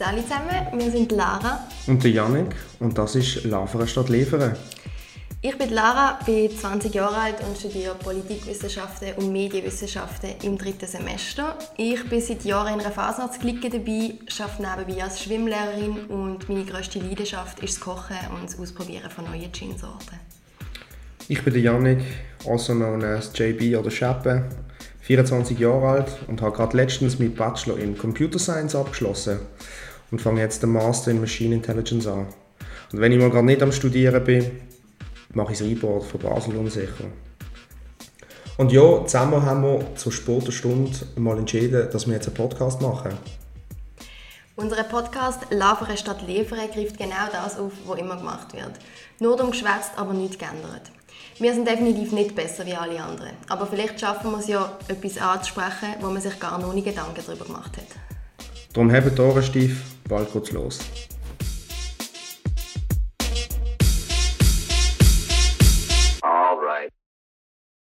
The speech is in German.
Salut zusammen, wir sind Lara. Und der Janik und das ist Lavere statt Liefern. Ich bin Lara, bin 20 Jahre alt und studiere Politikwissenschaften und Medienwissenschaften im dritten Semester. Ich bin seit Jahren in einer Fasnachtsklicke dabei, arbeite nebenbei als Schwimmlehrerin und meine grösste Leidenschaft ist das Kochen und das Ausprobieren von neuen Ginsorten. Ich bin der Janik, also known as JB oder Scheppe, 24 Jahre alt und habe gerade letztens meinen Bachelor in Computer Science abgeschlossen und fange jetzt den Master in Machine Intelligence an. Und wenn ich mal gerade nicht am Studieren bin, mache ich das Reboard von Basel unsicher. Und ja, zusammen haben wir zur späten Stunde mal entschieden, dass wir jetzt einen Podcast machen. Unser Podcast «Lavere statt Liefern» greift genau das auf, was immer gemacht wird. Nur darum geschwätzt, aber nichts geändert. Wir sind definitiv nicht besser wie alle anderen. Aber vielleicht schaffen wir es ja, etwas anzusprechen, wo man sich gar noch nie Gedanken darüber gemacht hat. Darum habt Ohren steif, bald geht's los.